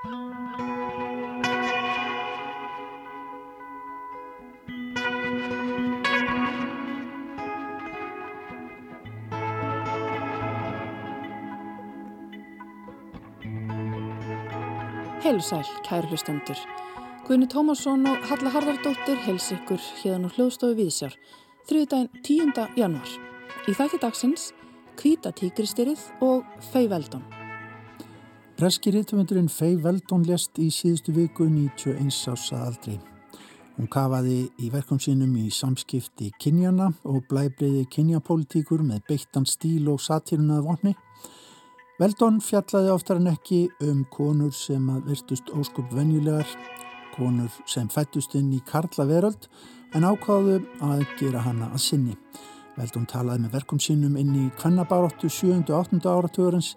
Heilusæl, kæru hlustendur. Guðni Tómasson og Halla Harðardóttir hels ykkur hérna á hljóðstofu Víðsjár, þriðdægin 10. januar. Í þætti dagsins, Kvíta tíkristyrið og Fei Veldon. Breski rítumundurinn Fei Veldon lest í síðustu viku 91 ása aldrei. Hún kafaði í verkum sínum í samskipti kynjana og blæbriði kynjapolítíkur með beittan stíl og satírunað vonni. Veldon fjallaði oftar en ekki um konur sem að virtust óskup venjulegar, konur sem fættust inn í Karla veröld en ákváðu að gera hana að sinni. Veldon talaði með verkum sínum inn í kvennabáráttu 7. og 8. áratugurins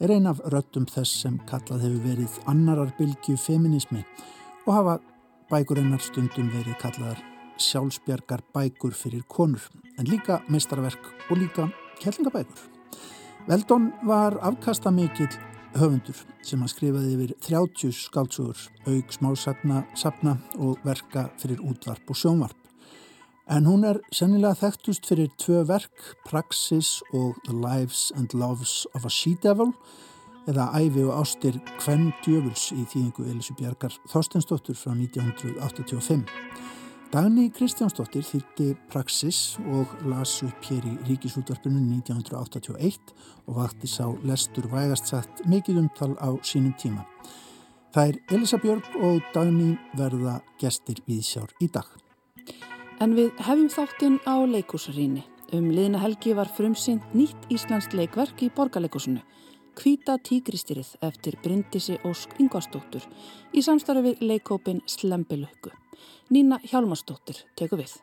er ein af röttum þess sem kallað hefur verið annarar bylgju feminismi og hafa bækurinnar stundum verið kallaðar sjálfsbjargar bækur fyrir konur en líka meistarverk og líka kellingabækur. Veldon var afkasta mikill höfundur sem hann skrifaði yfir 30 skáltsugur, auk smásapna sapna og verka fyrir útvarp og sjónvarp. En hún er sennilega þekktust fyrir tvö verk, Praxis og The Lives and Loves of a She-Devil eða Ævi og ástir Kvenn Djöfuls í þýðingu Elisur Bjarkar Þorstensdóttur frá 1985. Dagni Kristjánsdóttir þýtti Praxis og las upp hér í Ríkisútvarpinu 1981 og vakti sá lestur vægast sagt mikið umtal á sínum tíma. Það er Elisa Björg og Dagni verða gestir við sjár í dag. En við hefum þáttinn á leikúsaríni. Um liðna helgi var frumsynd nýtt Íslands leikverk í borgarleikúsinu. Kvíta tíkristyrið eftir Bryndisi Ósk Ingvarsdóttur í samstarfi við leikópin Slembilökku. Nína Hjálmarsdóttir teku við.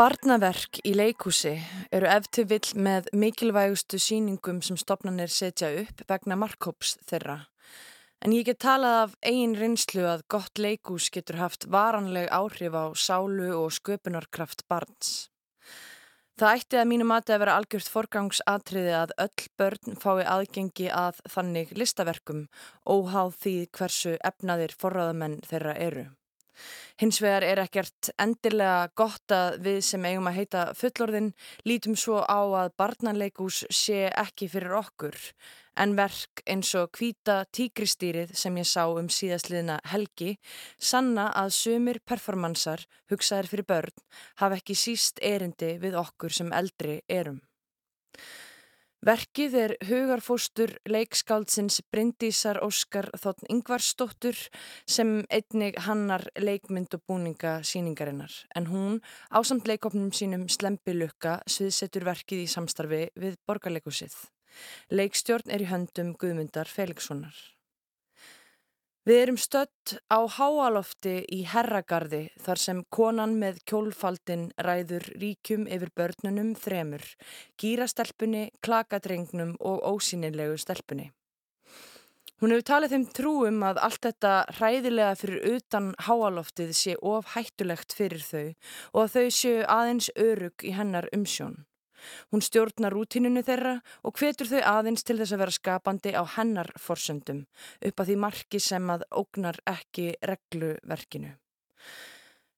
Barnaverk í leikúsi eru eftir vill með mikilvægustu síningum sem stopnarnir setja upp vegna markkóps þeirra. En ég get talað af eigin rinslu að gott leikús getur haft varanleg áhrif á sálu og sköpunarkraft barns. Það ætti að mínu mati að vera algjört forgangsatriði að öll börn fái aðgengi að þannig listaverkum óháð því hversu efnaðir forraðamenn þeirra eru. Hins vegar er ekkert endilega gott að við sem eigum að heita fullorðin lítum svo á að barnanleikús sé ekki fyrir okkur en verk eins og kvíta tíkristýrið sem ég sá um síðastliðna helgi sanna að sumir performansar hugsaðir fyrir börn hafa ekki síst erindi við okkur sem eldri erum. Verkið er hugarfóstur leikskáldsins Bryndísar Óskar Þotn Ingvarsdóttur sem einnig hannar leikmynd og búninga síningarinnar en hún ásamt leikopnum sínum Slembilukka sviðsetur verkið í samstarfi við borgarleikusið. Leikstjórn er í höndum Guðmundar Felixsonar. Við erum stött á háalofti í herragarði þar sem konan með kjólfaldin ræður ríkjum yfir börnunum þremur, gýrastelpunni, klakadrengnum og ósýnilegu stelpunni. Hún hefur talið þeim trúum að allt þetta hræðilega fyrir utan háaloftið sé of hættulegt fyrir þau og að þau séu aðeins örug í hennar umsjón. Hún stjórnar rútinunu þeirra og hvetur þau aðeins til þess að vera skapandi á hennar forsöndum upp að því marki sem að ógnar ekki regluverkinu.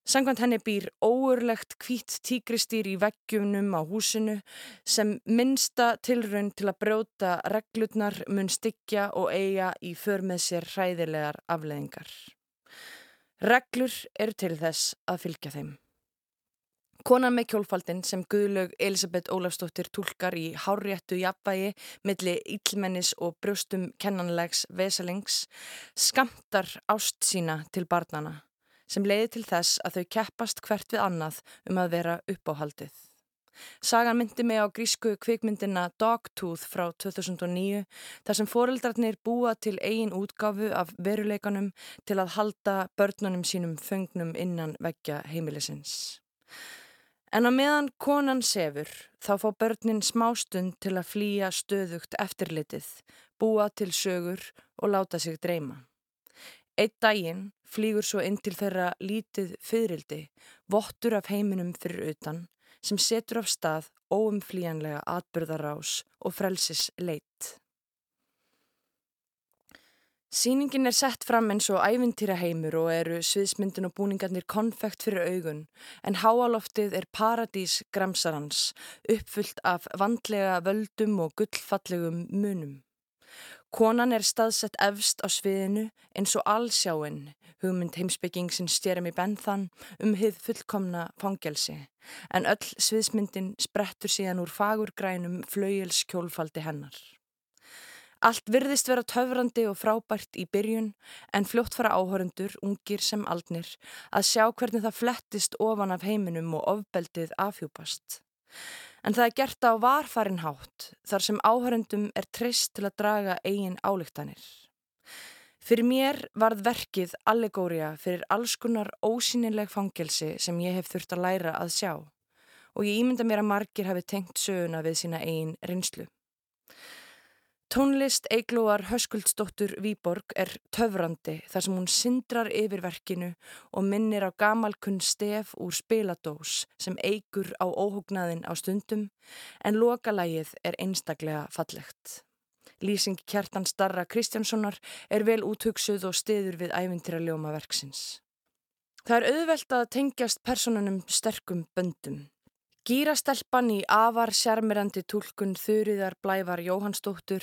Sangvænt henni býr óurlegt kvít tíkristýr í veggjumnum á húsinu sem minsta tilraun til að brjóta reglutnar mun styggja og eiga í för með sér hræðilegar afleðingar. Reglur eru til þess að fylgja þeim. Konan með kjólfaldin sem Guðlaug Elisabeth Ólafsdóttir tólkar í hárjættu jafnvægi millir íllmennis og brjóstum kennanlegs vesalings skamtar ást sína til barnana sem leiði til þess að þau keppast hvert við annað um að vera uppáhaldið. Sagan myndi mig á grísku kvikmyndina Dogtooth frá 2009 þar sem foreldrarnir búa til eigin útgáfu af veruleikanum til að halda börnunum sínum föngnum innan veggja heimilisins. En á meðan konan sefur þá fá börnin smástund til að flýja stöðugt eftirlitið, búa til sögur og láta sig dreyma. Eitt daginn flýgur svo inn til þeirra lítið fyririldi, vottur af heiminum fyrir utan, sem setur af stað óumflýjanlega atbyrðarás og frelsis leitt. Sýningin er sett fram eins og ævintýraheimur og eru sviðsmyndin og búningarnir konfekt fyrir augun en háaloftið er paradís gramsarans uppfullt af vandlega völdum og gullfallegum munum. Konan er staðsett efst á sviðinu eins og allsjáinn, hugmynd heimsbygging sem stjærum í benthan um hið fullkomna fangelsi en öll sviðsmyndin sprettur síðan úr fagurgrænum flaujelskjólfaldi hennar. Allt virðist vera töfrandi og frábært í byrjun en fljótt fara áhörundur, ungir sem aldnir, að sjá hvernig það flettist ofan af heiminum og ofbeldið afhjúpast. En það er gert á varfarin hátt þar sem áhörundum er trist til að draga eigin álíktanir. Fyrir mér varð verkið allegória fyrir allskunnar ósýnileg fangelsi sem ég hef þurft að læra að sjá og ég ímynda mér að margir hafi tengt söguna við sína eigin rinslu. Tónlist Eiglóar Höskuldsdóttur Výborg er töfrandi þar sem hún syndrar yfir verkinu og minnir á gamalkunn stef úr spiladós sem eigur á óhugnaðin á stundum en lokalægið er einstaklega fallegt. Lýsing kjartan starra Kristjánssonar er vel úthugsuð og stiður við ævintýra ljóma verksins. Það er auðvelt að tengjast personunum sterkum böndum. Gýrastelpan í afar sjarmirandi tólkun Þurriðar Blævar Jóhannsdóttur,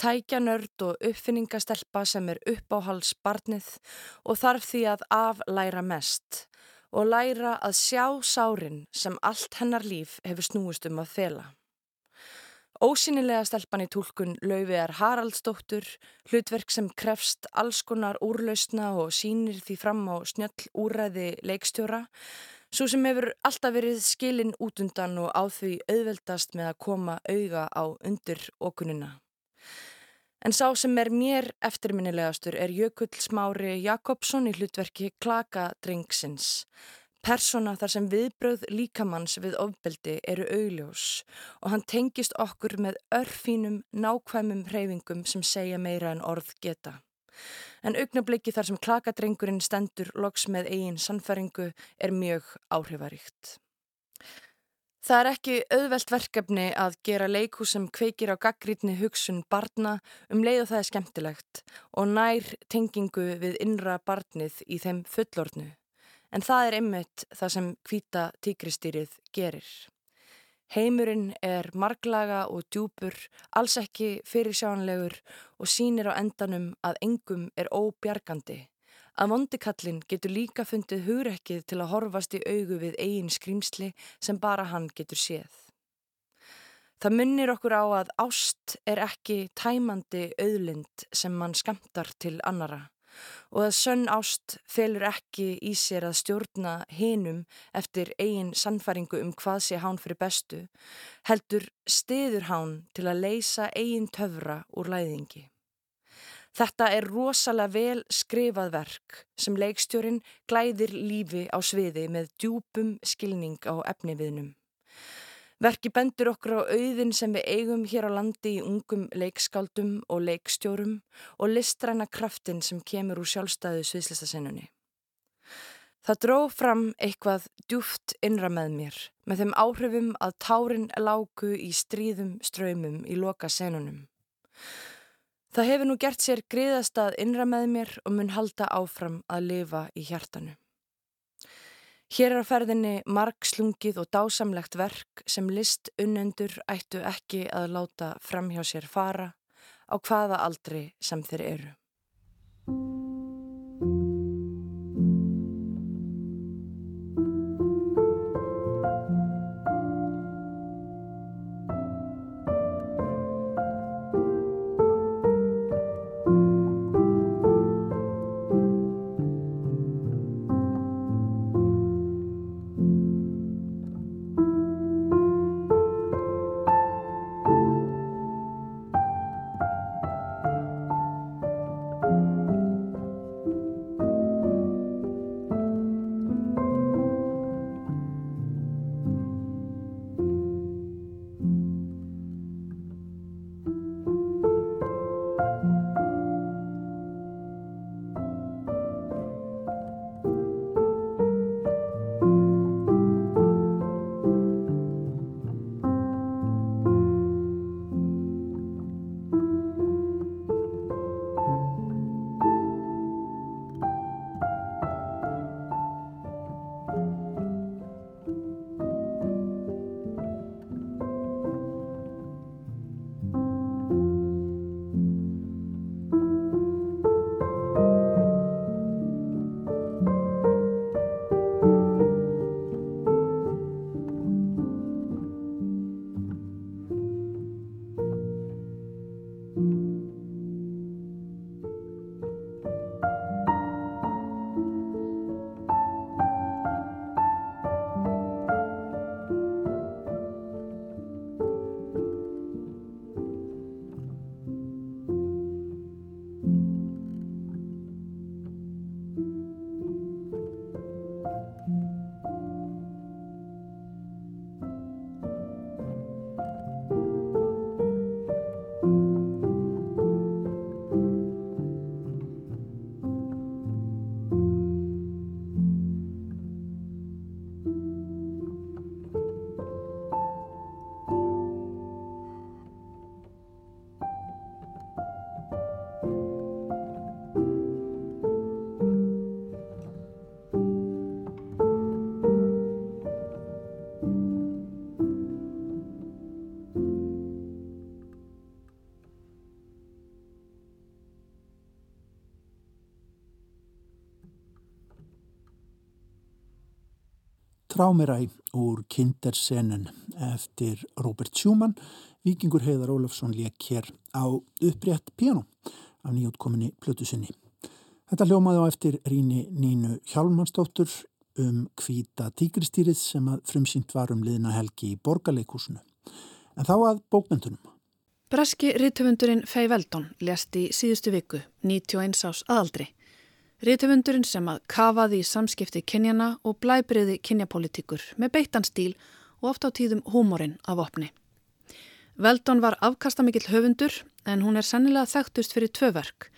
tækjanörd og uppfinningastelpa sem er uppáhals barnið og þarf því að aflæra mest og læra að sjá sárin sem allt hennar líf hefur snúist um að fela. Ósynilega stelpan í tólkun Lauviðar Haraldsdóttur, hlutverk sem krefst allskonar úrlausna og sínir því fram á snjöll úræði leikstjóra, Svo sem hefur alltaf verið skilin út undan og á því auðveldast með að koma auga á undir okununa. En sá sem er mér eftirminnilegastur er Jökull Smári Jakobsson í hlutverki Klakadrengsins. Persona þar sem viðbröð líkamanns við ofbeldi eru augljós og hann tengist okkur með örfínum nákvæmum hreyfingum sem segja meira en orð geta en augnabliki þar sem klakadrengurinn stendur loks með eigin sannfæringu er mjög áhrifaríkt. Það er ekki auðvelt verkefni að gera leiku sem kveikir á gaggrítni hugsun barna um leið og það er skemmtilegt og nær tengingu við innra barnið í þeim fullornu. En það er einmitt það sem hvita tíkristýrið gerir. Heimurinn er marglaga og djúpur, alls ekki fyrirsjánlegur og sínir á endanum að engum er óbjargandi. Að vondikallin getur líka fundið hugrekkið til að horfast í augu við eigin skrýmsli sem bara hann getur séð. Það munir okkur á að ást er ekki tæmandi auðlind sem mann skamtar til annara og að sönn ást felur ekki í sér að stjórna hinum eftir eigin sannfæringu um hvað sé hán fyrir bestu, heldur stiður hán til að leysa eigin töfra úr læðingi. Þetta er rosalega vel skrifað verk sem leikstjórin glæðir lífi á sviði með djúpum skilning á efniviðnum. Verki bendur okkur á auðin sem við eigum hér á landi í ungum leikskáldum og leikstjórum og listræna kraftin sem kemur úr sjálfstæðu sviðslistasennunni. Það dró fram eitthvað djúft innra með mér með þeim áhrifum að tárin láku í stríðum ströymum í loka senunum. Það hefur nú gert sér griðastað innra með mér og mun halda áfram að lifa í hjartanu. Hér er á ferðinni margslungið og dásamlegt verk sem list unnendur ættu ekki að láta framhjá sér fara á hvaða aldri sem þeir eru. Trámiræ úr Kindersenen eftir Robert Schumann, vikingur Heiðar Ólafsson lék hér á upprétt piano af nýjútkominni plötu sinni. Þetta hljómaði á eftir Ríni Nínu Hjálmansdóttur um kvíta tíkristýrið sem að frumsýnt var um liðna helgi í borgarleikúsinu. En þá að bókmyndunum. Breski rítöfundurinn Fei Veldon lést í síðustu viku, 91 ás aðaldri. Rítöfundurinn sem að kafaði í samskipti kynjana og blæbriði kynjapolítikur með beittan stíl og oft á tíðum húmórin af opni. Veldon var afkastamikill höfundur en hún er sannilega þekktust fyrir tvö verk,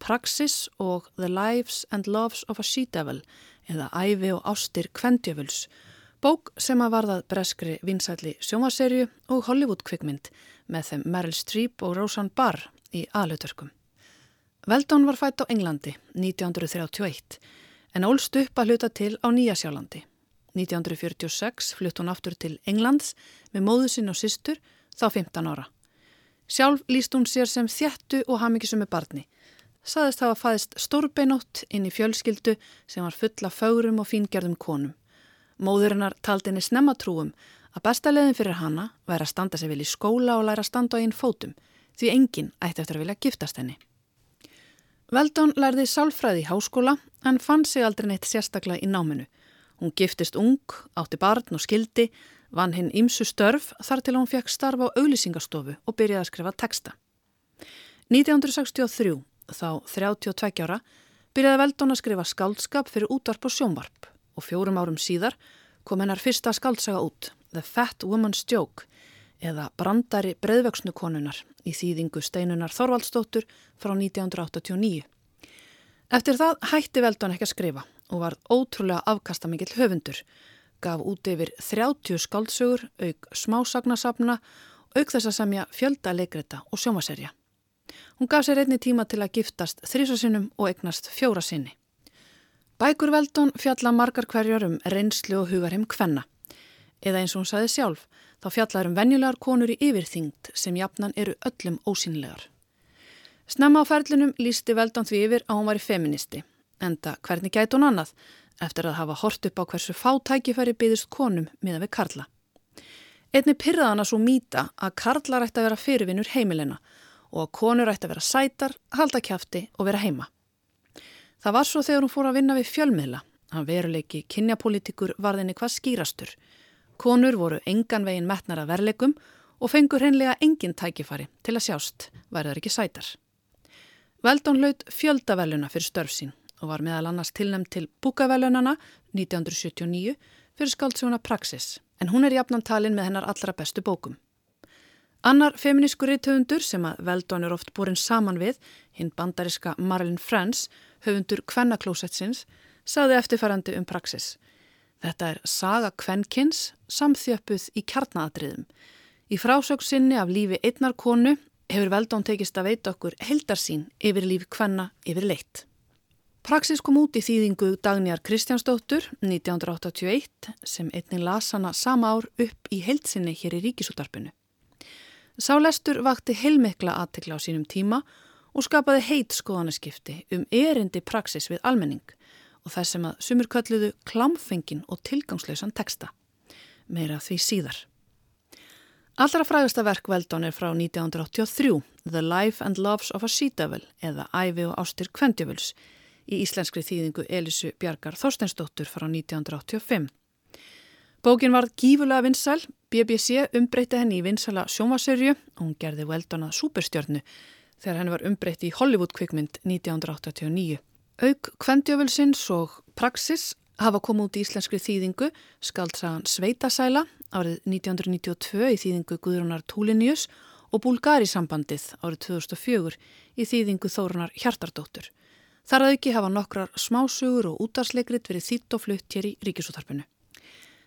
Praxis og The Lives and Loves of a She-Devil eða Ævi og Ástir Kvendjöfuls, bók sem að varðað breskri vinsætli sjómaserju og Hollywood-kvikmynd með þeim Meryl Streep og Roseanne Barr í aðlutverkum. Veldón var fætt á Englandi 1931 en ólst upp að hluta til á Nýjasjálandi. 1946 flutt hún aftur til Englands með móðu sinn og systur þá 15 ára. Sjálf líst hún sér sem þjættu og hafmyggisum með barni. Saðist hafa fæðist stórbeinótt inn í fjölskyldu sem var fulla fögurum og fíngerðum konum. Móðurinnar taldi henni snemma trúum að besta leðin fyrir hana væri að standa sig vel í skóla og læra að standa á einn fótum því enginn ætti eftir að vilja giftast henni. Veldón lærði sálfræði í háskóla en fann sig aldrei neitt sérstaklega í náminu. Hún giftist ung, átti barn og skildi, vann hinn ímsu störf þar til hún fekk starfa á auglýsingastofu og byrjaði að skrifa texta. 1963, þá 32 ára, byrjaði Veldón að skrifa skáldskap fyrir útvarp og sjónvarp og fjórum árum síðar kom hennar fyrsta skáldsaga út, The Fat Woman's Joke, eða brandari breyðvöksnu konunar í þýðingu steinunar Þorvaldstóttur frá 1989. Eftir það hætti Veldon ekki að skrifa og var ótrúlega afkastamikill höfundur, gaf út yfir 30 skáldsögur, auk smásagnasafna, auk þess að semja fjölda leikrita og sjómaserja. Hún gaf sér einni tíma til að giftast þrísasinnum og eignast fjóra sinni. Bækur Veldon fjalla margar hverjar um reynslu og hugarheim kvenna. Eða eins og hún saði sjálf, þá fjallar um venjulegar konur í yfirþyngd sem jafnan eru öllum ósýnilegar. Snemma á ferlinum lísti veldan því yfir að hún var í feministi, enda hvernig gæti hún annað eftir að hafa hort upp á hversu fátækifæri byggðist konum miða við Karla. Einni pyrraðana svo mýta að Karla rætti að vera fyrirvinnur heimilina og að konur rætti að vera sætar, halda kæfti og vera heima. Það var svo þegar hún fór að vinna við fjölmiðla, að veruleiki kynjapolítikur varðinni hvað skýrastur, Konur voru engan veginn metnar að verleikum og fengur hreinlega engin tækifari til að sjást, værðar ekki sætar. Veldón hlaut fjöldaveluna fyrir störf sín og var meðal annars tilnæmt til búkavelunana 1979 fyrir skáldsjóna Praxis, en hún er jafnan talin með hennar allra bestu bókum. Annar feminísku reythöfundur sem að Veldón er oft búrin saman við, hinn bandariska Marilyn Frans, höfundur Kvennaklósetsins, saði eftirfærandi um Praxis – Þetta er saga kvenkins samþjöppuð í kjarnadriðum. Í frásöks sinni af lífi einnar konu hefur veldón tekist að veita okkur heldarsín yfir lífi kvenna yfir leitt. Praxis kom út í þýðingu Dagnjar Kristjánsdóttur 1981 sem einnig las hana sama ár upp í heldsinni hér í ríkisútarpinu. Sálestur vakti heilmikla aðtekla á sínum tíma og skapaði heit skoðanaskipti um erindi praxis við almenning og það sem að sumur kölluðu klámfengin og tilgangslausan teksta. Meira því síðar. Allra frægasta verk Veldón er frá 1983, The Life and Loves of a Sea-Devil eða Ævi og Ástir Kvendjöfuls í íslenskri þýðingu Elisu Bjarkar Þorsteinsdóttur frá 1985. Bókin var gífulega vinsal, BBC umbreytti henni í vinsala sjómasörju og hún gerði Veldón að superstjörnu þegar henni var umbreytti í Hollywood kvikmynd 1989. Auk kvendjöfulsins og praxis hafa komið út í íslenskri þýðingu skaldsagan Sveitasæla árið 1992 í þýðingu Guðrunar Túlinjus og Búlgari sambandið árið 2004 í þýðingu Þórunar Hjartardóttur. Þar að ekki hafa nokkrar smásugur og útarsleikrit verið þýtt og flutt hér í ríkisútarpinu.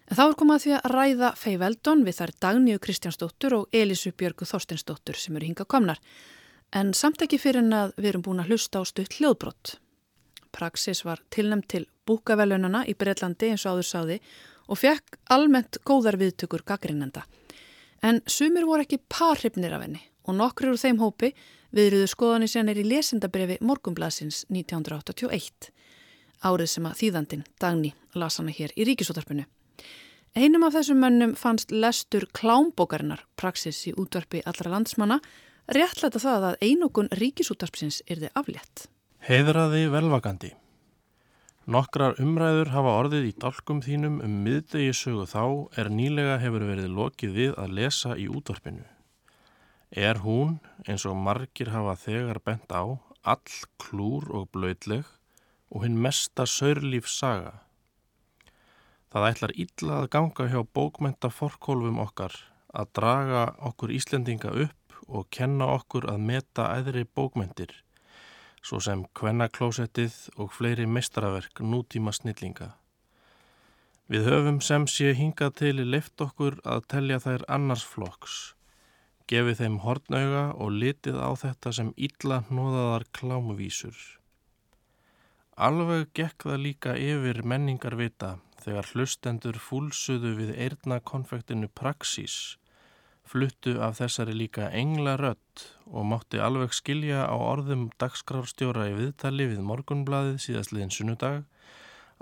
En þá er komað því að ræða Fei Veldon við þær Dagníu Kristjánsdóttur og Elisu Björgu Þorstinsdóttur sem eru hinga komnar. En samt ekki fyrir en að við erum búin að hlusta á stutt hljóðbrott. Praxis var tilnæmt til búkavelunana í Breitlandi eins og áður sáði og fekk almennt góðar viðtökur gaggrinnenda. En sumir voru ekki parhrifnir af henni og nokkur úr þeim hópi viðruðu skoðanir sérnir í lesendabrefi Morgumblasins 1981. Árið sem að þýðandin Dagni las hana hér í ríkisótarpinu. Einum af þessum mönnum fannst lestur klámbókarinnar, praxis í útvarpi allra landsmanna, réttlæta það að einokun ríkisútvarpsins er þið aflétt. Heiðraði velvakandi. Nokkrar umræður hafa orðið í dálkum þínum um miðdegi sögu þá er nýlega hefur verið lokið við að lesa í útvarpinu. Er hún, eins og margir hafa þegar bent á, all klúr og blöytleg og hinn mesta saurlífsaga Það ætlar illa að ganga hjá bókmenta forkólfum okkar að draga okkur Íslendinga upp og kenna okkur að meta æðri bókmentir, svo sem kvennaklósettið og fleiri meistaraverk nútíma snillinga. Við höfum sem sé hingað til leift okkur að telja þær annars flokks, gefið þeim hortnauga og litið á þetta sem illa hnoðaðar klámuvísur. Alveg gekk það líka yfir menningarvita þegar hlustendur fúlsuðu við eirna konfektinu Praxís, fluttu af þessari líka engla rött og mátti alveg skilja á orðum dagskrafstjóra í viðtali við morgunbladið síðastliðin sunnudag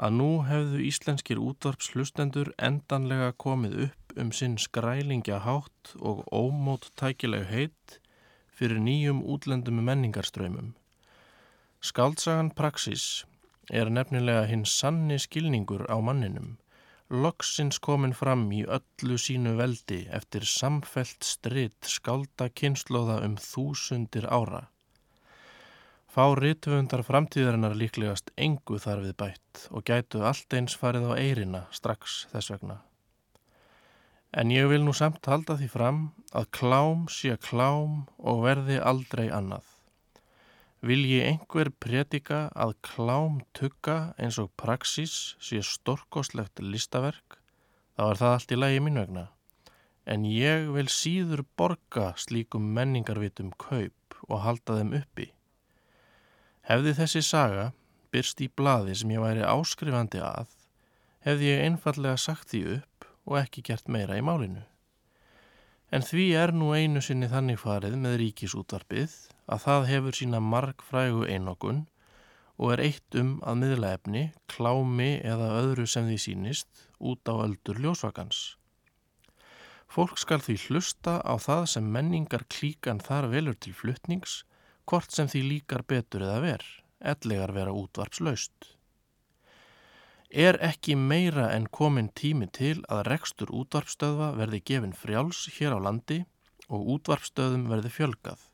að nú hefðu íslenskir útvarps hlustendur endanlega komið upp um sinn skrælingja hátt og ómót tækileg heit fyrir nýjum útlendum menningarströymum. Skaldsagan Praxís er nefnilega hinn sanni skilningur á manninum, loksins komin fram í öllu sínu veldi eftir samfelt stritt skálda kynnslóða um þúsundir ára. Fá rítvöndar framtíðarinnar líklegast engu þar við bætt og gætu allt eins farið á eirina strax þess vegna. En ég vil nú samt halda því fram að klám sé klám og verði aldrei annað. Vilji einhver predika að klám tugga eins og praxís sé storkoslegt listaverk, þá er það allt í lægi mín vegna. En ég vil síður borga slíkum menningarvitum kaup og halda þeim uppi. Hefði þessi saga byrst í bladi sem ég væri áskrifandi að, hefði ég einfallega sagt því upp og ekki gert meira í málinu. En því er nú einu sinni þannig farið með ríkisútvarpið að það hefur sína margfrægu einokun og er eitt um að miðlaefni, klámi eða öðru sem því sínist út á öldur ljósvakans. Fólk skal því hlusta á það sem menningar klíkan þar velur til fluttnings, hvort sem því líkar betur eða ver, ellegar vera útvarpslaust. Er ekki meira en komin tími til að rekstur útvarpstöðva verði gefin frjáls hér á landi og útvarpstöðum verði fjölgað.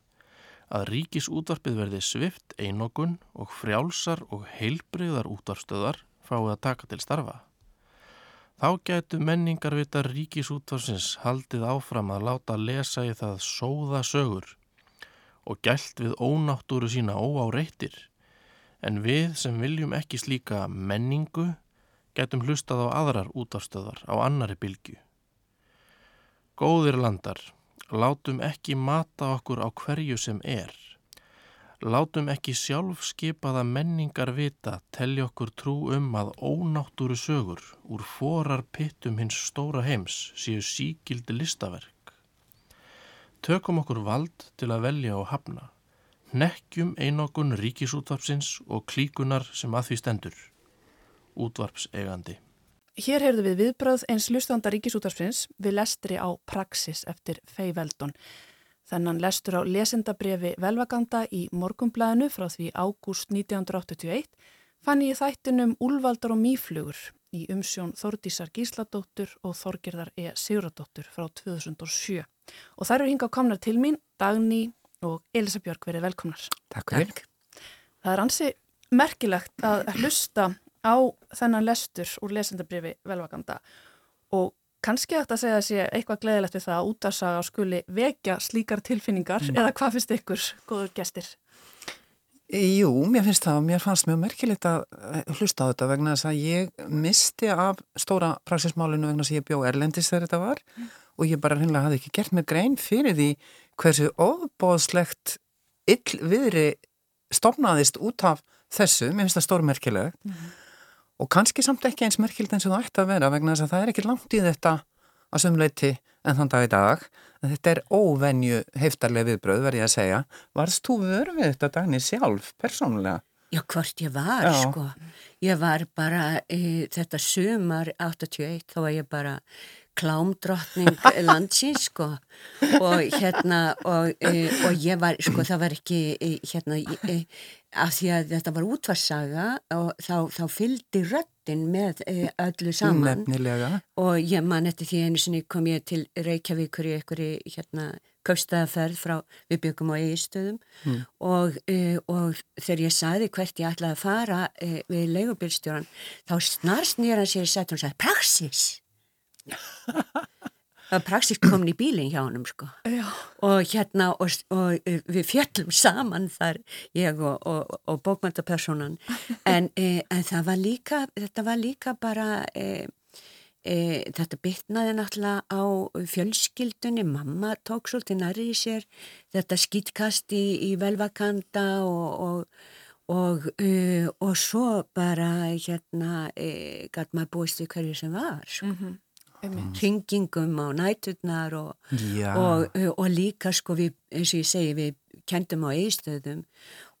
Að ríkisútvarpið verði svift einokun og frjálsar og heilbreyðar útvarpstöðar fáið að taka til starfa. Þá gætu menningarvita ríkisútvarsins haldið áfram að láta lesa í það sóða sögur og gælt við ónáttúru sína óáreittir, en við sem viljum ekki slíka menningu getum hlustað á aðrar útafstöðar á annari bylgu. Góðir landar, látum ekki mata okkur á hverju sem er. Látum ekki sjálf skipaða menningar vita telli okkur trú um að ónáttúru sögur úr forar pittum hins stóra heims séu síkildi listaverk. Tökum okkur vald til að velja og hafna. Nekkjum einokun ríkisútvarpsins og klíkunar sem að því stendur útvarpsegandi. Hér heyrðu við viðbröð eins lustanda ríkisútvarpsins við lestri á Praxis eftir Fei Veldon. Þennan lestur á lesendabrefi velvaganda í morgumblæðinu frá því ágúst 1981 fann ég þættinum Úlvaldar og Mýflugur í umsjón Þordísar Gísladóttur og Þorgerðar E. Siguradóttur frá 2007. Og þær eru hingað komnar til mín, Dagný og Elisa Björg verið velkomnar. Takk fyrir. Það er ansi merkilegt að hlusta á þennan lestur úr lesendabrifi velvakanda og kannski ætti að segja að sé eitthvað gleðilegt við það að útdarsaga skuli vekja slíkar tilfinningar mm. eða hvað finnst ykkur, góður gestir? Jú, mér finnst það og mér fannst mjög merkilegt að eh, hlusta á þetta vegna þess að ég misti af stóra praxismálinu vegna þess að ég bjó Erlendis þegar þetta var mm. og ég bara hinnlega hafði ekki gert mig grein fyrir því hversu ofbóðslegt yllviðri stopnaðist út af þessu, mér finnst það stórmerkilegt mm og kannski samt ekki eins merkild eins og það ætti að vera vegna þess að það er ekki langt í þetta að sömleiti en þann dag í dag en þetta er óvenju heftarlega viðbröð verði að segja varst þú vörfið þetta dagni sjálf persónulega? Já, hvort ég var, Já. sko. Ég var bara, e, þetta sumar 81, þá var ég bara klámdrottning landsins sko og hérna og, e, og ég var sko það var ekki e, hérna e, af því að þetta var útvarsaga og þá, þá fylgdi röttin með e, öllu saman Nefnilega. og ég man eftir því einu sinni kom ég til Reykjavíkur í einhverju hérna kaupstæðaferð frá við byggum á eigistöðum mm. og, e, og þegar ég saði hvert ég ætlaði að fara e, við leigubilstjóran þá snarst nýra sér í setjum og sagði Praxis það praxist komin í bílinn hjá hann sko. og hérna og, og uh, við fjöllum saman þar ég og, og, og bókmyndapersonan en, e, en það var líka þetta var líka bara e, e, þetta bytnaði náttúrulega á fjölskyldunni mamma tók svolítið nærri í sér þetta skýtkast í, í velvakanda og Og, og svo bara hérna uh, gæt maður búist við hverju sem var sko. mm -hmm hringingum á næturnar og, og, og líka sko við, eins og ég segi, við kendum á eigistöðum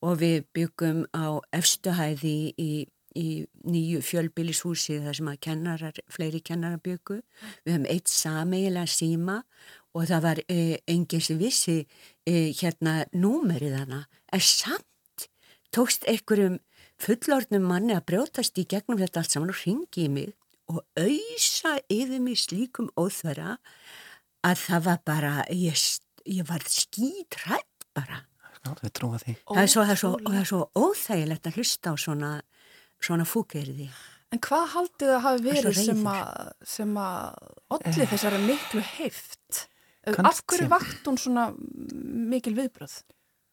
og við byggum á efstuhæði í, í nýju fjölbílishúsi þar sem að kennarar, fleiri kennarar byggu. Við höfum eitt sameigilega síma og það var eh, enginn sem vissi eh, hérna númerið hana. En samt tókst einhverjum fullornum manni að brjótast í gegnum þetta allt saman og ringi í mig og auðsa yfir mig slíkum óþvara að það var bara, ég, ég var skítrætt bara. Já, það er trúið því. Það er svo, það er svo, það er svo óþægilegt að hlusta á svona, svona fúkerði. En hvað haldið það hafi verið sem að, sem að allir eh. þessari miklu heift? Af hverju vakt hún svona mikil viðbröð?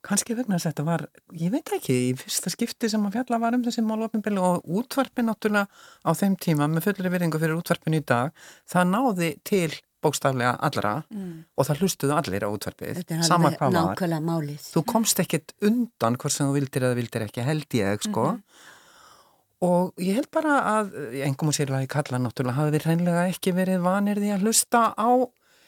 Kanski vegna þess að þetta var, ég veit ekki, í fyrsta skipti sem að fjalla var um þessi málopinbili og útvarpin náttúrulega á þeim tíma með fullri viðringu fyrir útvarpin í dag, það náði til bókstaflega allra mm. og það hlustuðu allir á útvarpið, sama hvað var. Þú komst ekkit undan hvort sem þú vildir eða vildir ekki, held ég, sko. Mm -hmm. Og ég held bara að, engum og sérlega í kalla náttúrulega, hafi við hreinlega ekki verið vanir því að hlusta á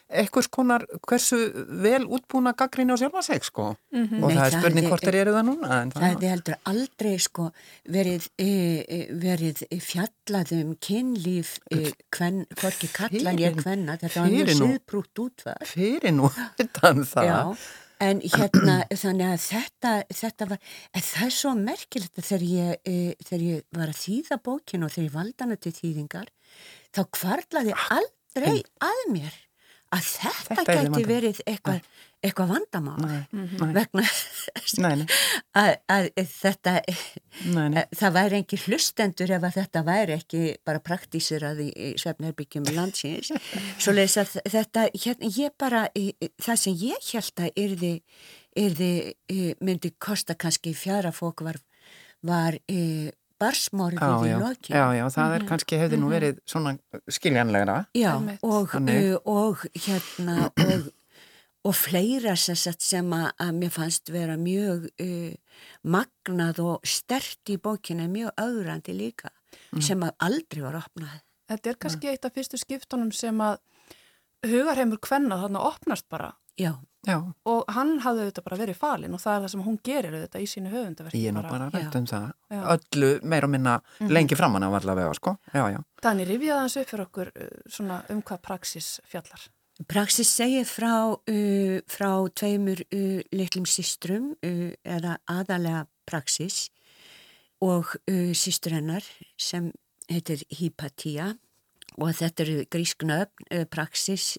eitthvað skonar hversu vel útbúna gaggríni á sjálfa seg sko. Mm -hmm. og Nei, það er spurning hvort þeir eru það núna það, er heldur aldrei sko verið, e, e, verið fjallað um kynlíf e, kven, hvorki kallan ég hvenna þetta var mjög siðbrútt útvar fyrir nú utan það? Já, en hérna þannig að þetta, þetta var, það er svo merkilegt þegar ég, e, þegar ég var að þýða bókin og þegar ég valda hana til þýðingar þá kvarlaði aldrei að mér að þetta, þetta geti verið eitthvað, eitthvað vandamál. Nei, mhm. nei. vegna nei, að, að þetta það væri ekki hlustendur ef að þetta væri ekki bara praktísirað í, í svefnherbyggjum landsins. Svo leiðis að þetta hérna, ég bara, það sem ég held að yrði, yrði myndi kosta kannski fjara fók var, var barsmorðið í loki. Já, já, það er mhm. kannski hefði nú mhm. verið svona skiljanlegra. Já, og, og hérna og, og fleira sem að, að mér fannst vera mjög uh, magnað og stert í bókina, mjög augrandi líka, mm. sem að aldrei var opnað. Þetta er kannski eitt af fyrstu skiptunum sem að hugarheimur kvennað þarna opnast bara. Já. Já. og hann hafði auðvitað bara verið falin og það er það sem hún gerir auðvitað í sínu höfundaverki Ég er nú bara rætt um það já. öllu meir og minna mm -hmm. lengi framann á allavega sko. Þannig rifjaði hans upp fyrir okkur uh, um hvað Praxis fjallar Praxis segir frá uh, frá tveimur uh, litlum sístrum uh, eða aðalega Praxis og uh, sístur hennar sem heitir Hypatia og þetta eru grísknöfn uh, Praxis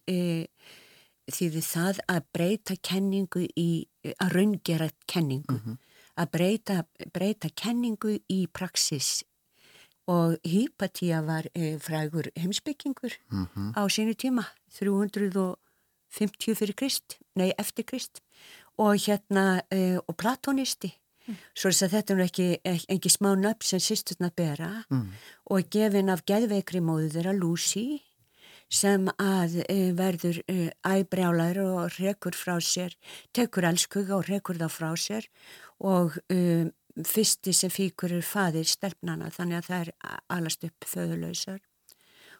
þýði það að breyta kenningu í, að raungera kenningu, mm -hmm. að breyta, breyta kenningu í praxis og Hypatia var e, frægur heimsbyggingur mm -hmm. á sínu tíma, 350 fyrir Krist, nei eftir Krist og hérna e, og platonisti mm. svo að þetta er ekki, ekki smá nöpp sem sýsturna bera mm. og gefin af geðveikri móðu þeirra Lucy sem að uh, verður uh, æbrjálar og rekur frá sér, tekur elskuga og rekur þá frá sér og uh, fyrsti sem fíkur er fadir stelpnana þannig að það er alast upp föðulöysar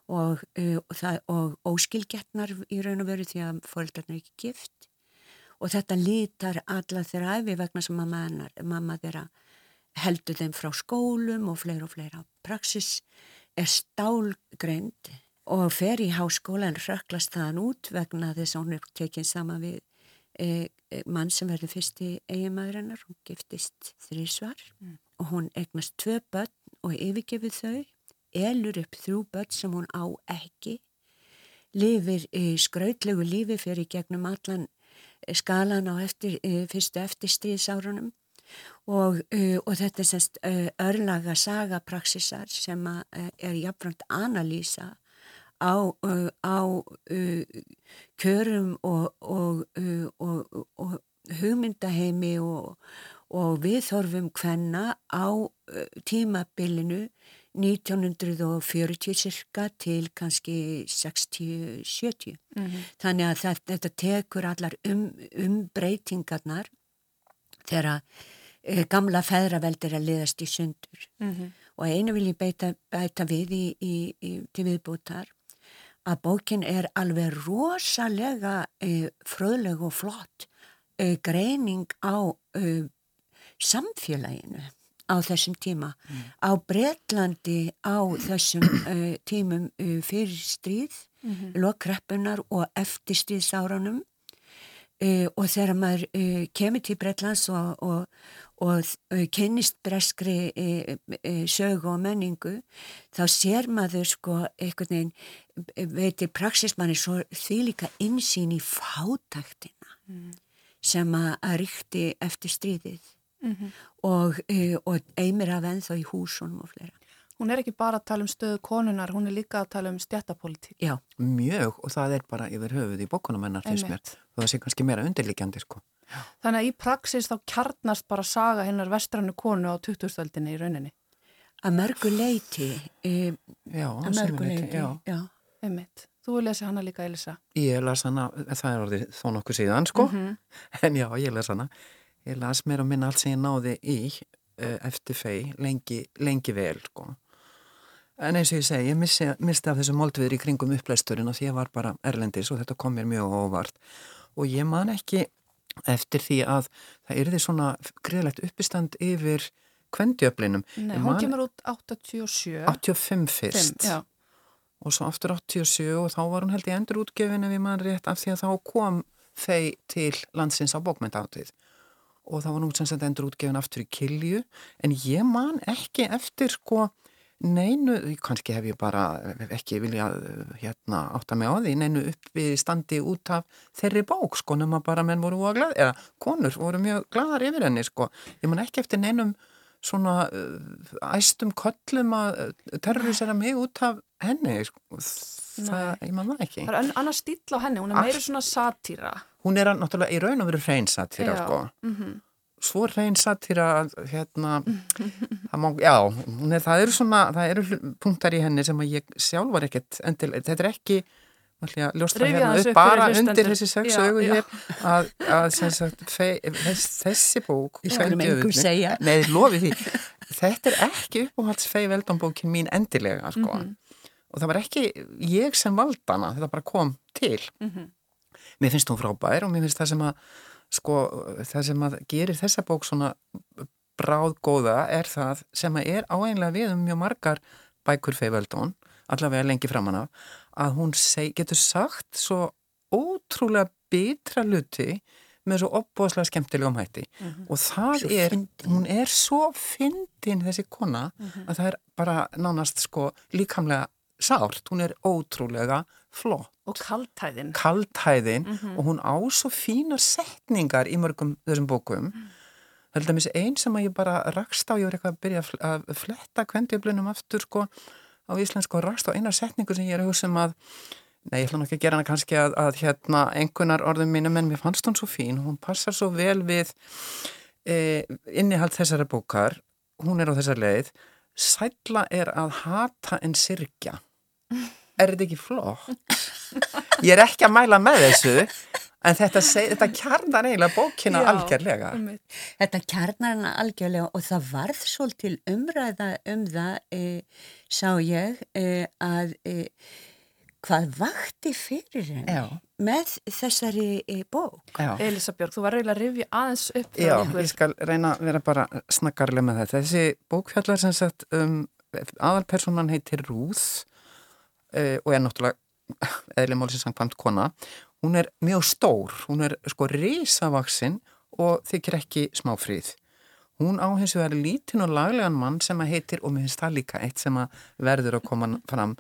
og, og, og óskilgetnar í raun og veru því að fólkarna er ekki gift og þetta lítar alla þeirra æfi vegna sem mamma, hennar, mamma þeirra heldur þeim frá skólum og fleira og fleira. Praxis er stálgreind og fer í háskóla en röklast þaðan út vegna þess að hún er tekinn sama við e, e, mann sem verður fyrsti eiginmaðurinnar, hún giftist þrísvar mm. og hún egnast tvö börn og yfirgefið þau, elur upp þrjú börn sem hún á ekki, lifir í skrautlegu lífi fyrir gegnum allan skalan á eftir, fyrstu eftirstríðsárunum og, og þetta er semst örlaga sagapraxisar sem er jafnframt analýsa á, á kjörum og, og, og hugmyndaheimi og viðhorfum hvenna á tímabilinu 1940 cirka til kannski 60-70 mm -hmm. þannig að það, þetta tekur allar um, um breytingarnar þegar e, gamla feðraveldir að liðast í sundur mm -hmm. og einu vil ég beita, beita við í, í, í, til viðbútar að bókin er alveg rosalega e, fröðleg og flott e, greining á e, samfélaginu á þessum tíma. Mm. Á Breitlandi á þessum uh, tímum uh, fyrir stríð, mm -hmm. lokkreppunar og eftir stríðsárunum uh, og þegar maður kemur til Breitlands og, og, og kennist breskri sögu og menningu, þá sér maður sko einhvern veginn, veitir praxismanni svo því líka insýn í fátæktina mm. sem að ríkti eftir stríðið mm -hmm. og, e, og einmir af ennþá í húsunum og fleira. Hún er ekki bara að tala um stöðu konunar, hún er líka að tala um stjættapolítík. Já, mjög og það er bara yfir höfuð í bókunum hennar fyrst mér það sé kannski meira undirlikjandi sko. Já. Þannig að í praksis þá kjarnast bara saga hennar vestrannu konu á 2000-öldinni í rauninni. Að mörgu leiti. E, já, að mörgu leiti, já. já. Einmitt. Þú lesi hana líka, Elisa? Ég las hana, það er orðið þó nokkuð síðan sko, mm -hmm. en já, ég les hana ég las mér og minna allt sem ég náði í uh, eftir fei lengi, lengi vel sko. en eins og ég segi, ég missi, misti af þessu moldviður í kringum upplæsturinn og því ég var bara erlendis og þetta kom mér mjög óvart og ég man ekki eftir því að það yrði svona greiðlegt uppistand yfir kvendjöflinum. Nei, hún kemur út 87. 85 fyrst. 5, og svo aftur 87 og þá var hún held í endur útgefin ef ég man rétt af því að þá kom þeir til landsins á bókmyndátið og það var nú sem sagt endur útgefin aftur í kilju. En ég man ekki eftir sko neinu, kannski hef ég bara ekki vilja hérna átta mig á því, neinu upp við standi út af þeirri bók sko nema bara menn voru að glada, eða konur voru mjög gladar yfir henni sko. Ég man ekki eftir neinum svona uh, æstum köllum að uh, terrorisera mig út af henni sko. það, ég man það ekki Það er annars stíl á henni, hún er meira svona satýra hún er náttúrulega í raun og veru hreinsatýra sko. mm -hmm. svo hreinsatýra hérna má, já, er, það eru svona það eru punktar í henni sem að ég sjálf var ekkert endil, þetta er ekki ljóstra hérna upp bara undir þessi sex augu hér að, að sagt, fe, þess, þessi bók neði lofi því þetta er ekki uppáhalds fei veldanbókin mín endilega sko. mm -hmm. Og það var ekki ég sem valdana, þetta bara kom til mm -hmm mér finnst hún frábær og mér finnst það sem að sko, það sem að gerir þessa bók svona bráðgóða er það sem að er áeinlega við um mjög margar bækur feivöldun, allavega lengi framann af, að hún seg, getur sagt svo ótrúlega bitra luti með svo opbóðslega skemmtilegum hætti mm -hmm. og það svo er, fyndin. hún er svo fyndin þessi kona mm -hmm. að það er bara nánast sko líkamlega sárt, hún er ótrúlega flott. Og kaltæðin. Kaltæðin mm -hmm. og hún á svo fína setningar í mörgum þessum bókum. Mm. Það er þessi einn sem að ég bara rakst á, ég var eitthvað að byrja að fletta kvendjöflunum aftur sko á íslensku og rakst á eina setningu sem ég er að hugsa um að, nei ég ætla nokkið að gera hana kannski að, að hérna einhvernar orðum mínum en mér fannst hún svo fín, hún passar svo vel við e, innihald þessara bókar, hún er á þessar leið, sætla er að hata en sirkja er þetta ekki flott? Ég er ekki að mæla með þessu en þetta, þetta kjarnar eiginlega bókina Já, algjörlega. Um þetta kjarnar hana algjörlega og það varð svolítil umræða um það e, sá ég e, að e, hvað vakti fyrir henni með þessari e, bók. Já. Elisa Björg, þú var reyðilega að rifja aðeins upp. Já, ég skal reyna að vera bara snakkarlega með þetta. Þessi bókfjallar sem sagt um, aðalpersonan heitir Rúð uh, og er náttúrulega eðlega málsins sangkvæmt kona. Hún er mjög stór, hún er sko risavaksinn og þykir ekki smáfríð. Hún á hins vegar lítinn og laglegan mann sem að heitir, og mér finnst það líka eitt sem að verður að koma fram,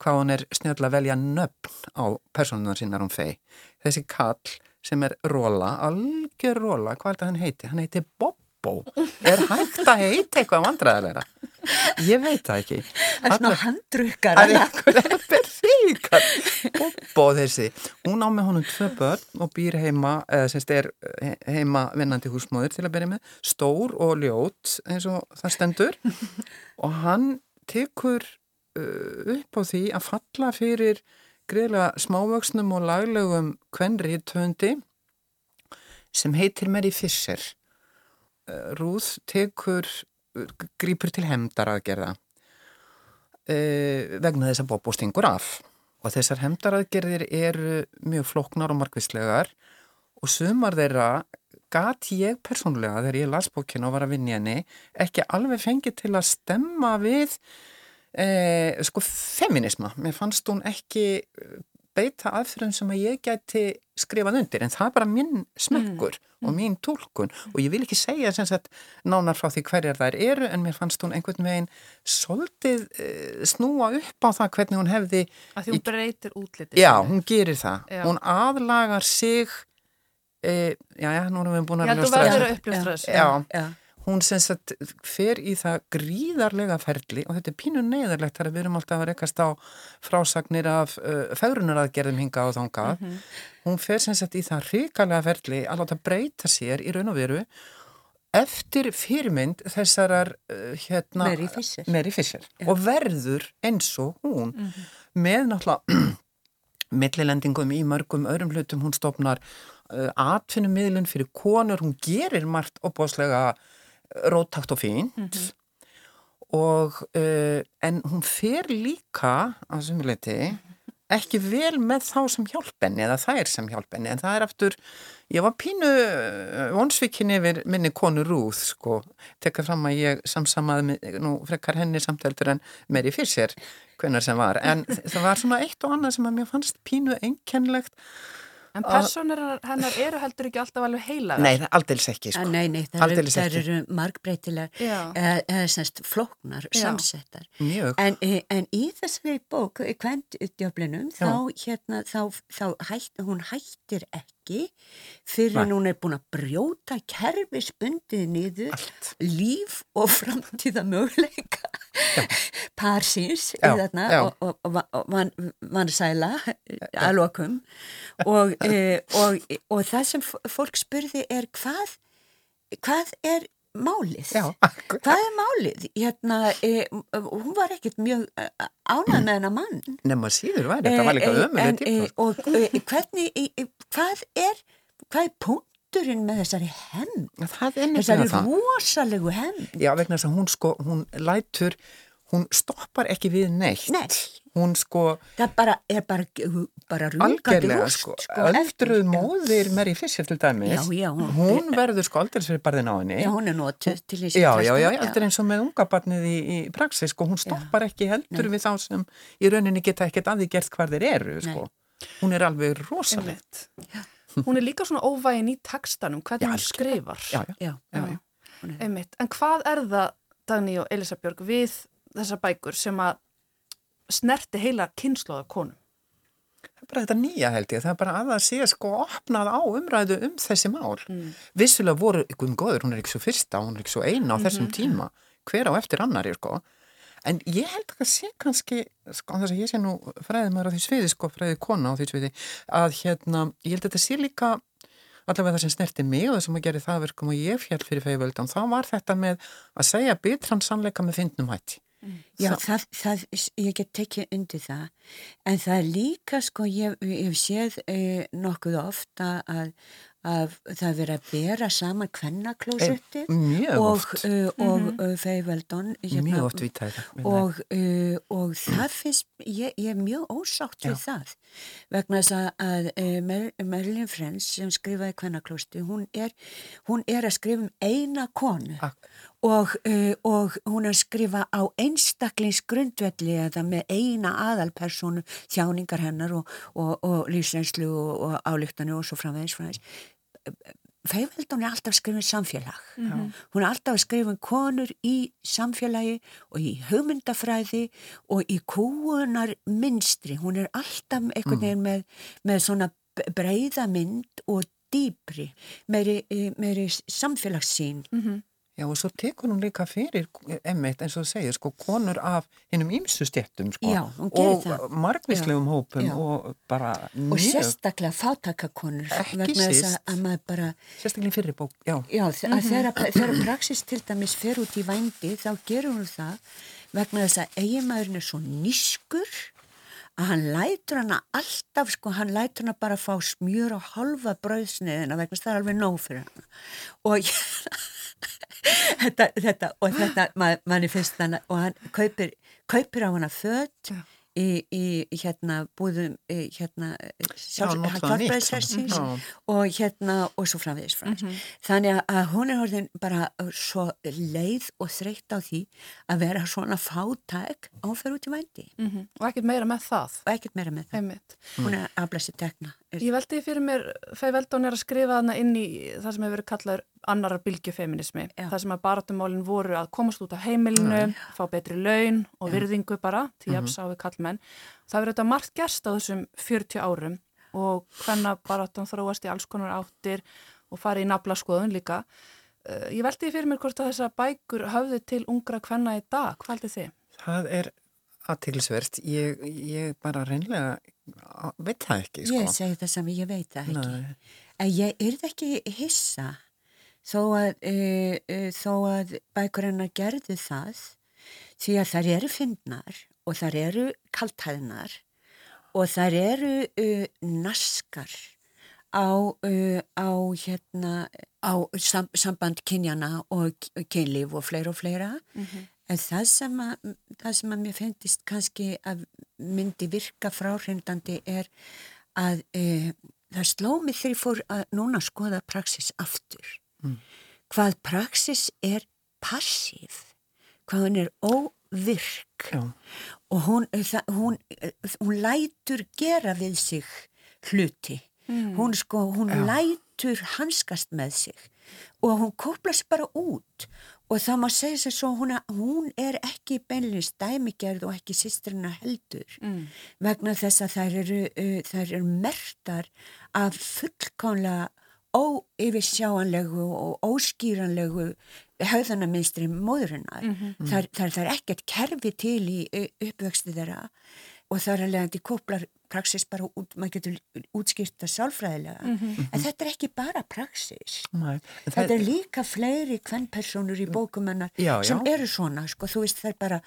hvað hún er snjöðlega að velja nöfn á personunar sínar um fei. Þessi kall sem er Róla, algjör Róla, hvað er þetta hann heiti? Hann heiti Bobbo. Er hægt að heita eitthvað vandræðilegra? Ég veit það ekki. Það er svona handrukkar. Það er berríkar. Bobbo þessi. Hún á með honum tvö börn og býr heima, eða semst er heima vinnandi húsmóður til að byrja með, stór og ljót eins og það stendur og hann tekur Uh, upp á því að falla fyrir greiðlega smávöksnum og laglegum kvenri töndi sem heitir Mary Fisher. Uh, Rúð tekur, grýpur til hemdaraðgerða vegna þess að Bobo stingur af. Og þessar hemdaraðgerðir eru mjög floknar og markvislegar og sumar þeirra gati ég persónlega þegar ég las bókinu og var að vinja henni ekki alveg fengið til að stemma við eh, sko feminisma, mér fannst hún ekki eh, beita aðfyrir sem að ég gæti skrifað undir en það er bara minn smekkur mm. og mín tólkun og ég vil ekki segja sagt, nánar frá því hverjar þær eru en mér fannst hún einhvern veginn svolítið eh, snúa upp á það hvernig hún hefði að því hún breytir útliti já, hún gerir það, já. hún aðlagar sig eh, já, já, nú erum við búin að já, þú verður að uppljóstra þessu já, já hún sem sagt fer í það gríðarlega ferli og þetta er pínu neyðarlegt þar að við erum alltaf að rekast á frásagnir af uh, færunaraðgerðum hinga á þánga mm -hmm. hún fer sem sagt í það ríkalega ferli að láta breyta sér í raun og veru eftir fyrirmynd þessarar uh, hérna, Mary Fisher, Mary Fisher. Ja. og verður eins og hún mm -hmm. með náttúrulega millilendingum í mörgum öðrum hlutum hún stopnar uh, atfinnummiðlun fyrir konur, hún gerir margt opbáslega róttakt og fínt. Mm -hmm. og uh, en hún fer líka að sumuleiti ekki vel með þá sem hjálpenni eða þær sem hjálpenni en það er aftur, ég var pínu uh, vonsvikin yfir minni konu Rúð sko, tekka fram að ég samsamaði, nú frekar henni samtæltur en Mary Fisher, hvernar sem var. En það var svona eitt og annað sem að mér fannst pínu einkennlegt En personur hennar eru heldur ekki alltaf alveg heila? Nei, aldils ekki sko. Nei, nei, það eru, eru margbreytilega eða eh, semst flóknar, Já. samsettar. Mjög. En, eh, en í þessari bók, kvendutjöflinum, þá, hérna, þá, þá hætt, hún hættir ekki fyrir en hún er búin að brjóta kerfisbundið niður Allt. líf og framtíða möguleika parsins þarna, og, og, og, og van, vansæla að lokum. Og, e, og það sem fólk spurði er hvað hvað er málið? Já, hvað er málið? Hérna, e, hún var ekkert mjög e, ánað með hennar mann. Nefna síður var þetta, var líka ömuleg tíma og hvernig, hvað er hvað er punkturinn með þessari hemm þessari rosalegu hemm Já, vegna þess að hún sko, hún lætur hún stoppar ekki við neitt. Nei. hún sko það bara, er bara, bara rungandi rúst sko, sko öldruð móðir Mary Fisher til dæmis. Já, já, hún, hún verður sko aldrei fyrir barðin á henni. Já hún er nótuð til þessi já já já, er eins og með unga barnið í, í praxis sko, hún stoppar ekki heldur Nei. við þá sem í rauninni geta ekkert að því gert hvað þeir eru sko, Nei. hún er alveg rosalegt hún er líka svona óvægin í textanum hvernig hún skrifar já já, en hvað er það Dagný og Elisabjörg við þessar bækur sem að snerti heila kynnslóða konum? Það er bara þetta nýja held ég, það er bara að það sé sko opnað á umræðu um þessi mál. Mm. Vissulega voru, ykkur um góður, hún er ekki svo fyrsta, hún er ekki svo eina á mm -hmm. þessum tíma, hver á eftir annar er sko. En ég held að það sé kannski, sko þess að ég sé nú fræðið maður á því sviði sko, fræðið kona á því sviði, að hérna, ég held að þetta sé líka allavega það sem snerti mig og það sem að gera það verkum og ég fjall fyrir feivöldan, þá var þetta með að segja bitran sannleika með fyndnum hætti. Mm. Já, það, það, ég get tekið undir það, en það er líka, sko, ég hef séð eh, nokkuð ofta að, að það verið að bera saman kvennaklósetti mjög og, uh, og Mhm. uh, Feiveldon mjög hérna, og, uh, og það finnst ég, ég er mjög ósátt við það vegna þess að, að uh, Mer Merlin Frens sem skrifaði kvennaklósti hún er, hún er að skrifa um eina konu. Ak og, uh, og hún er að skrifa á einstaklingsgrundvelli eða með eina aðalpersonu þjáningar hennar og, og, og lífsreynslu og, álíktanu og svo framvegis framvegis Feiveldon er alltaf að skrifa um samfélag. Hún er alltaf að skrifa um konur í samfélagi og í hugmyndafræði og í kúunar minstri. Hún er alltaf einhvern veginn með, með svona breyða mynd og dýbri, meiri, meiri samfélagssýn. Já og svo tekur hún líka fyrir emmitt eins og þú segir sko konur af hinnum ímsu stjettum sko Já, og það. margvíslegum hópum Já. og bara Og mjög, sérstaklega fátakakonur. Ekki vegna þess síst. að- að maður bara sérstaklega í fyrri bók, já. Já, þ- að þegar, þegar praxis til dæmis fer út í vændi þá gerur hún það vegna þess að eiginmaðurinn er svo nýskur að hann lætur hana alltaf, sko, hann lætur hana bara fá smjör og halva brauðsniðina vegna að það er alveg nóg fyrir hana. Og þetta, þetta, og þetta manni finnst þannig og hann kaupir, kaupir á hana föt í, í hérna búðum hérna hjálpræðishersins já. og hérna og svo framvegis framvegis þannig að- hún er orðin bara svo leið og þreytt á því að vera svona fátæk áferð út í vændi Mhm. Og ekkert meira með það. og ekkert meira með það Einmitt. hún er að aflæsi tekna Ég veldi fyrir mér, Fei Veldón er að skrifa þarna inn í það sem hefur verið kallaður annarar bylgjufeminismi. Já. Það sem að baratumálinn voru að komast út af heimilinu, fá betri laun og virðingu bara, til jafs á við kallmenn. Það verður þetta margt gerst á þessum 40 árum og hvenna baratum þróast í alls konar áttir og fari í naflaskoðun líka. Uh, Ég veldi fyrir mér hvort að þessar bækur höfðu til ungra hvenna í dag. Hvað heldur þið? Það er aðtilsvert, ég, ég bara reynlega veit það ekki, sko. ég segi það sem ég veit það ekki Nei. en ég er það ekki hissa þó að, uh, uh, þó að bækur hennar gerðu það því að þær eru fyndnar og þær eru kaltæðnar og þær eru uh, naskar á, uh, á hérna á sam, samband kynjana og kynlíf og fleira og fleira en það sem að, það sem að mér finnist kannski að myndi virka fráhrindandi er að e, það sló mig þegar ég fór að núna skoða praxis aftur. Hvað praxis er passív hvað hún er óvirk. Já. og hún, það, hún, hún lætur gera við sig hluti. Hún sko, hún lætur hanskast með sig. Og hún kópla sér bara út og það má segja sér svo hún, að, hún er ekki beinlega stæmigerð og ekki sýstrina heldur Mm. vegna þess að þær eru, uh, þær eru mertar af fullkánlega óyfirsjáanlegu og óskýranlegu höfðanaminstri móðurinnar. Mm -hmm. þar, þar, þar er ekkert kerfi til í uh, uppvöxti þeirra og það er alveg að praxis bara út, maður getur útskýrt það sjálfræðilega. En þetta er ekki bara praxis. Nei, Þetta er líka fleiri kvennpersonur í bókumennar Já, sem já. eru svona, sko, þú veist það er bara,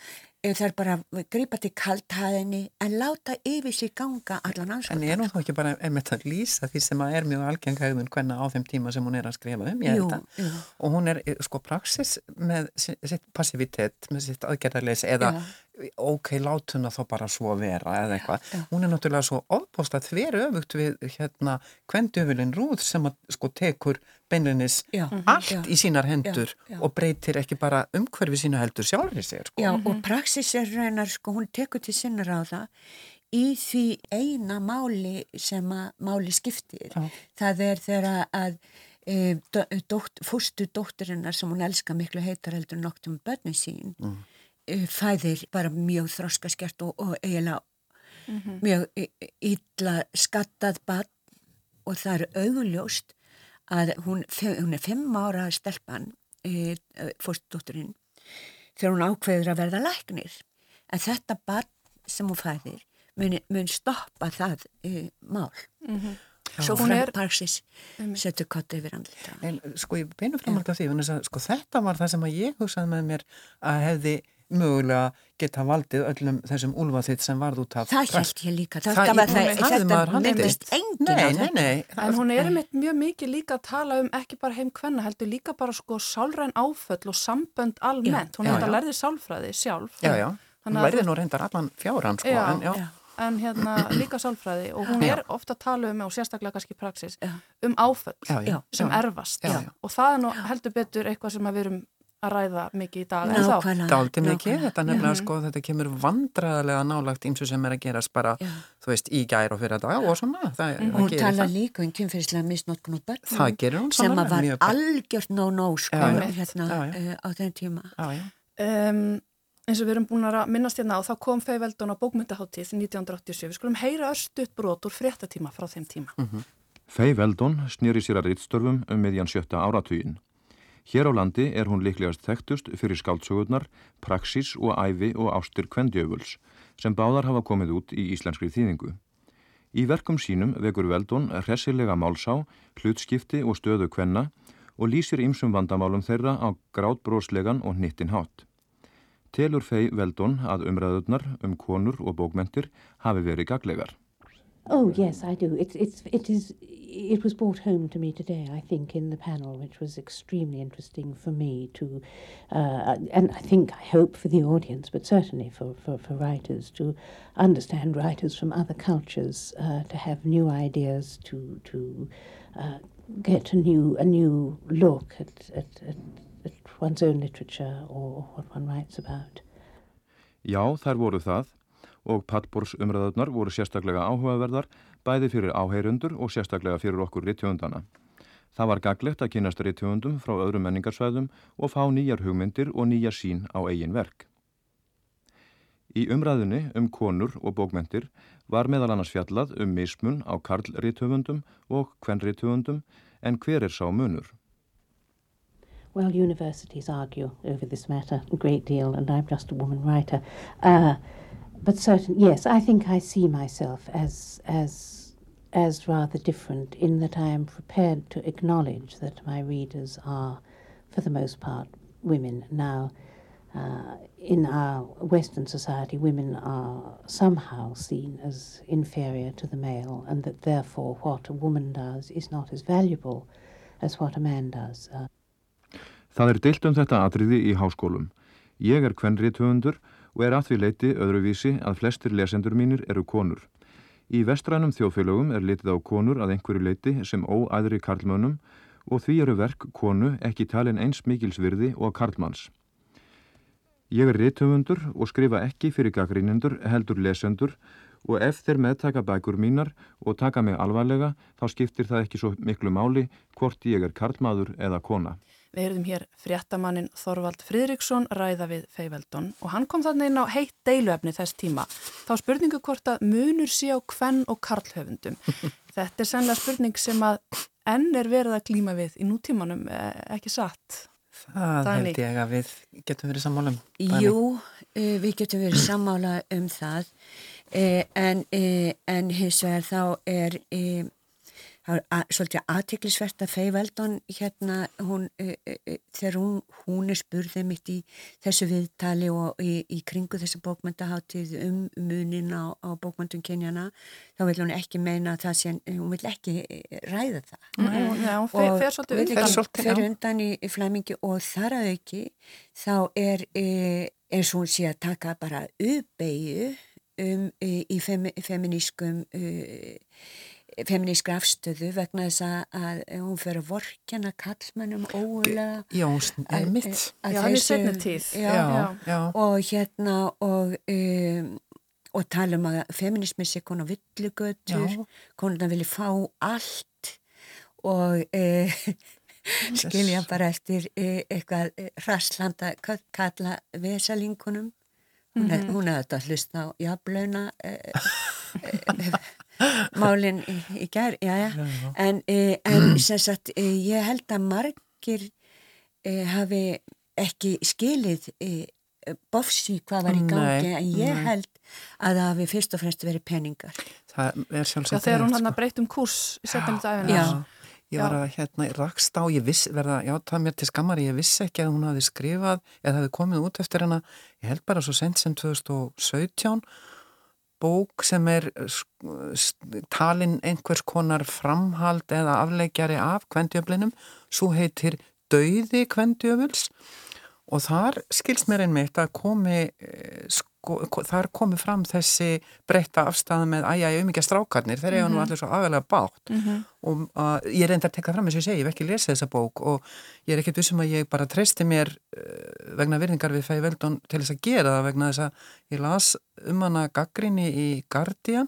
eh, það er bara grípa til kaltæðinni en láta yfir sig ganga allan En anskotan. er hún þá ekki bara einmitt að lýsa því sem að er mjög algengægðun hvenna á þeim tíma sem hún er að skrifa um, ég held að. Og hún er eh, sko praxis með si- sitt passivitet, með sitt aðgerðarleys eða Já. Ok, látuna þá bara svo vera eða eitthvað. já. Hún er náttúrulega svo ofbósta þver öfugt við hérna kvendufilin rúð sem að sko tekur beinlinis Já, allt já. í sínar hendur Já, já. og breytir ekki bara umhverfi sína heldur sjálfri sér sko. Já, og praxis er raunar, sko, hún tekur til sinna ráða í því eina máli sem að máli skiptir. Já. Það er þegar að e, dótt, fústu dótturinnar sem hún elska miklu heitar heldur nokt um börni sín mm. E, fæðir bara mjög þroskaskert og, og eiginlega mjög i- illa skattað barn og það er augljóst að hún, hún er fimm ára stelpan, e, fórstudótturinn, þegar hún ákveður að verða læknir. En þetta barn sem hún fæðir mun, mun stoppa það e, mál. Svo Hún er- parsis setur kotta yfir andlita. En sko ég beinu framhald af því, að, sko þetta var það sem að ég hugsaði með mér að hefði mögulega geta valdið öllum þessum úlfaþitt sem varð út af það held ég líka. Það, það, það, það, það þetta myndist engin nei, nei, nei, en hún er einmitt mjög mikið líka að tala um ekki bara heim hvenna heldur líka bara sko sálræn áföll og sambönd almennt, hún er þetta að lærði sálfræði sjálf. Já, já, hún lærði nú reyndar allan fjáran sko, já, en, já. en hérna líka sálfræði. Og hún er ofta að tala um og sérstaklega kannski praxis um áföll sem erfast. Og það er nú heldur betur eitthvað sem við erum að ræða mikið í dag en þá. Dálti mikið, þetta nefnilega sko, þetta kemur vandraðilega nálagt eins og sem er að gerast bara, já. þú veist, í gær og fyrir dag og svona. Það, mm. Hún tala það. líka um kynferðislega misnótkun og börn. Það gerir hún sem að var algjört no-no sko já, hérna já, uh, á þenn tíma. Um, eins og við erum búin að minnast hérna á, þá kom Feiveldun á bókmyndaháttíð 1987. Við skulum heyra örstuðt brot úr fréttatíma frá þeim tíma. Mm -hmm. Feiveldun snýri sér að rittstörfum um miðjan sjötta áratugin. Hér á landi er hún líklegast þekktust fyrir skáltsögurnar, praxis og æfi og ástur kvendjöfuls sem báðar hafa komið út í íslenskri þýðingu. Í verkum sínum vekur Veldón hressilega málsá, hlutskipti og stöðu kvenna og lýsir ýmsum vandamálum þeirra á grátbróslegan og hnittin hátt. Telur fei Veldón að umræðurnar um konur og bókmentir hafi verið gaglegar. Oh yes, I do. It's it's it is it was brought home to me today. I think in the panel, which was extremely interesting for me to, uh, and I think I hope for the audience, but certainly for for, for writers to understand writers from other cultures, uh, to have new ideas, to to uh, get a new a new look at, at, at, at one's own literature or what one writes about. Já, þær voru það. Og Pattbors umræðarnar voru sérstaklega áhugaverðar bæði fyrir áheyrundur og sérstaklega fyrir okkur rittjóndana. Það var gaglegt að kynast rittjóndum frá öðrum menningarsvæðum og fá nýjar hugmyndir og nýjar sín á eigin verk. Í umræðinni um konur og bókmentir var meðal annars fjallað um mismun á karlritthöfundum og kvennritthöfundum en hver er sá munur? Well, universities argue over this matter a great deal and I'm just a woman writer. Uh, but certain, yes, I think I see myself as as as rather different in that I am prepared to acknowledge that my readers are, for the most part, women. Now, uh, in our Western society, women are somehow seen as inferior to the male, and that therefore what a woman does is not as valuable as what a man does. Uh, Það er deilt um þetta atriði í háskólum. Ég er kvenrið og er að því leiti öðruvísi að flestir lesendur mínir eru konur. Í vestrænum þjóðfélögum er litið á konur að einhverju leiti sem óæðri karlmönnum og því eru verk konu ekki talin eins mikilsvirði og karlmanns. Ég er rithöfundur og skrifa ekki fyrir gaggrínindur heldur lesendur og ef þeir meðtaka bækur mínar og taka mig alvarlega þá skiptir það ekki svo miklu máli hvort ég er karlmaður eða kona. Við erum hér fréttamannin Þorvald Fridriksson ræða við Feiveldon og hann kom þannig inn á heitt deiluefni þess tíma. Þá spurningu hvort að munur sé á kvenn og karlhöfundum. Þetta er sennilega spurning sem að enn er verið að klíma við í nútímanum, eh, ekki satt? Það Dani. held ég að við getum verið sammála um. Jú, uh, við getum verið sammála um það uh, en, en hins vegar þá er það er svolítið aðtiklisvert að Fei Veldon hérna hún, e, e, e, þegar hún, hún er spurðið mitt í þessu viðtali og í, í kringu þessu bókmyndaháttið um munin á, á bókmyndum kynjana þá vil hún ekki meina það sem hún vil ekki ræða það. Mm, ja, hún fer, fer svolítið undan. fer, fer undan í, í flæmingi og þar að ekki þá er eins og hún sé að taka bara uppeyju um, í fem, feminískum uh, feminískra afstöðu vegna þess að hún fyrir að vorkjana kallmennum óulega Já, mitt Já, það er setna tíð. Já, já, já. og hérna og, um, og tala um að feminismi sé konar villugötur konar vilja fá allt og uh, skilja bara eftir uh, eitthvað uh, rasslanda kalla vesalingunum hún mm -hmm. hefði þetta hlust á jafnlauna málinn í, í gerð, já, já, en, e, en sem sagt, e, ég held að margir e, hafi ekki skilið e, bofsi hvað var í gangi, nei, en ég nei. held að það hafi fyrst og fremst verið peningar. Það er sjálfsagt. Já, þegar hún hann að breytum kurs í setjum þetta aðeins. Já, Ég var að hérna rakst á, ég viss, verða, já það mér til skammar, ég vissi ekki að hún hafi skrifað eða hafi komið út eftir hana, ég held bara svo sent sem 2017 bók sem er talin einhvers konar framhald eða afleikjari af kvendjöflinum, svo heitir Dauði kvendjöfuls og þar skilst mér einmitt að komi sko, þar komi fram þessi breytta afstæða með æjæg um ekki að strákarnir, þeir eiga mm -hmm. nú mhm. allir svo agalega bátt mm -hmm. og uh, ég reyndar að tekka fram eins og ég segi, ég hef ekki lesið þessa bók og ég er ekkert vissum að ég bara treysti mér uh, vegna virðingar við fæði veldun til þess að gera það vegna þess að ég las um hana gaggrinni í Guardian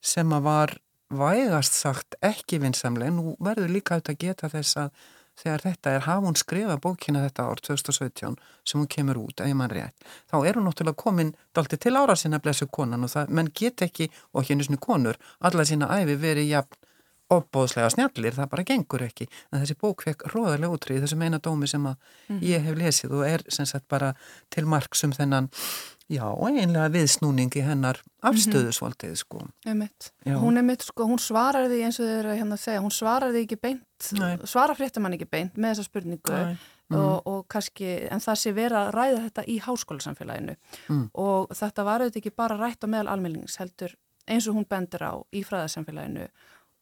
sem að var vægast sagt ekki vinsamlega, nú verður líka auðvitað að geta þess að þegar þetta er, hafa hún skrifað bókina þetta ár 2017 sem hún kemur út, ef mann rétt, þá er hún náttúrulega komin dalti til ára sinna blessu konan og það, menn get ekki, og ekki svona konur, alla sína æfi verið jafn opbóðslega snjallir, það bara gengur ekki en þessi bók fekk róðarlega útrýð þessum eina dómi sem að mm. ég hef lesið og er sem sagt bara til marksum þennan Já, einlega viðsnúningi hennar afstöðusvaldið, sko. Hún emitt, sko, hún svarar því eins og þau eru hérna að segja, hún svarar því ekki beint, Nei. svarar fréttamann ekki beint með þessa spurningu mm. og, og kannski, en það sé vera að ræða þetta í háskólasamfélaginu mm. og þetta var auðvitað ekki bara rætt á meðal almennings heldur eins og hún bendur á í fræðasamfélaginu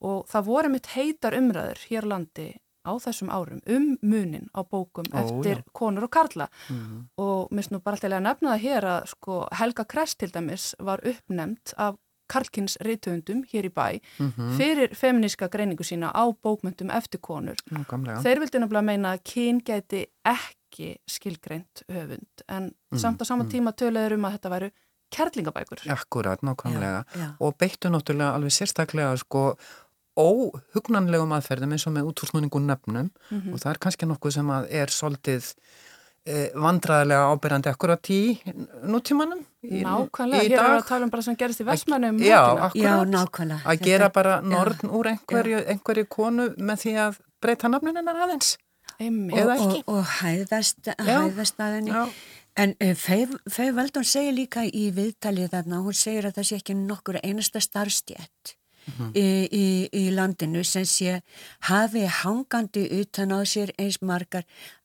og það voru mitt heitar umræður hér landi á þessum árum um munin á bókum Ó, eftir já. konur og karla mm -hmm. og minnst nú bara alltaf að nefna það hér að sko, Helga Kress til dæmis var uppnefnt af Karlkins reytöfundum hér í bæ mm -hmm. fyrir feminíska greiningu sína á bókmyndum eftir konur. Nú, Þeir vildi náttúrulega meina að kyn geti ekki skilgreint höfund en mm, samt á sama mm. tíma töluður um að þetta væru kerlingabækur. Akkurat, nákvæmlega. Já, já. Og beittu náttúrulega alveg sérstaklega sko óhugnanlegum aðferðum eins og með útfórsnúningu nefnum mm -hmm. og það er kannski nokkuð sem að er svolítið eh, vandræðilega ábyrjandi akkurat í nútímanum í, Nákvæmlega, í hér er að tala um bara sem gerist í vestmannum Já, akkurat, já, nákvæmlega Að gera bara norðn úr einhverju, einhverju konu með því að breyta nafnin hennar aðeins. Einmi. Eða ekki? Og, og hæðast, hæðast aðeins En eh, Fei Valdón segir líka í viðtalið þarna, hún segir að það sé ekki nokkur einasta starfstjætt Mm í, í, í landinu sem sé hafi hangandi utan á sér eins margar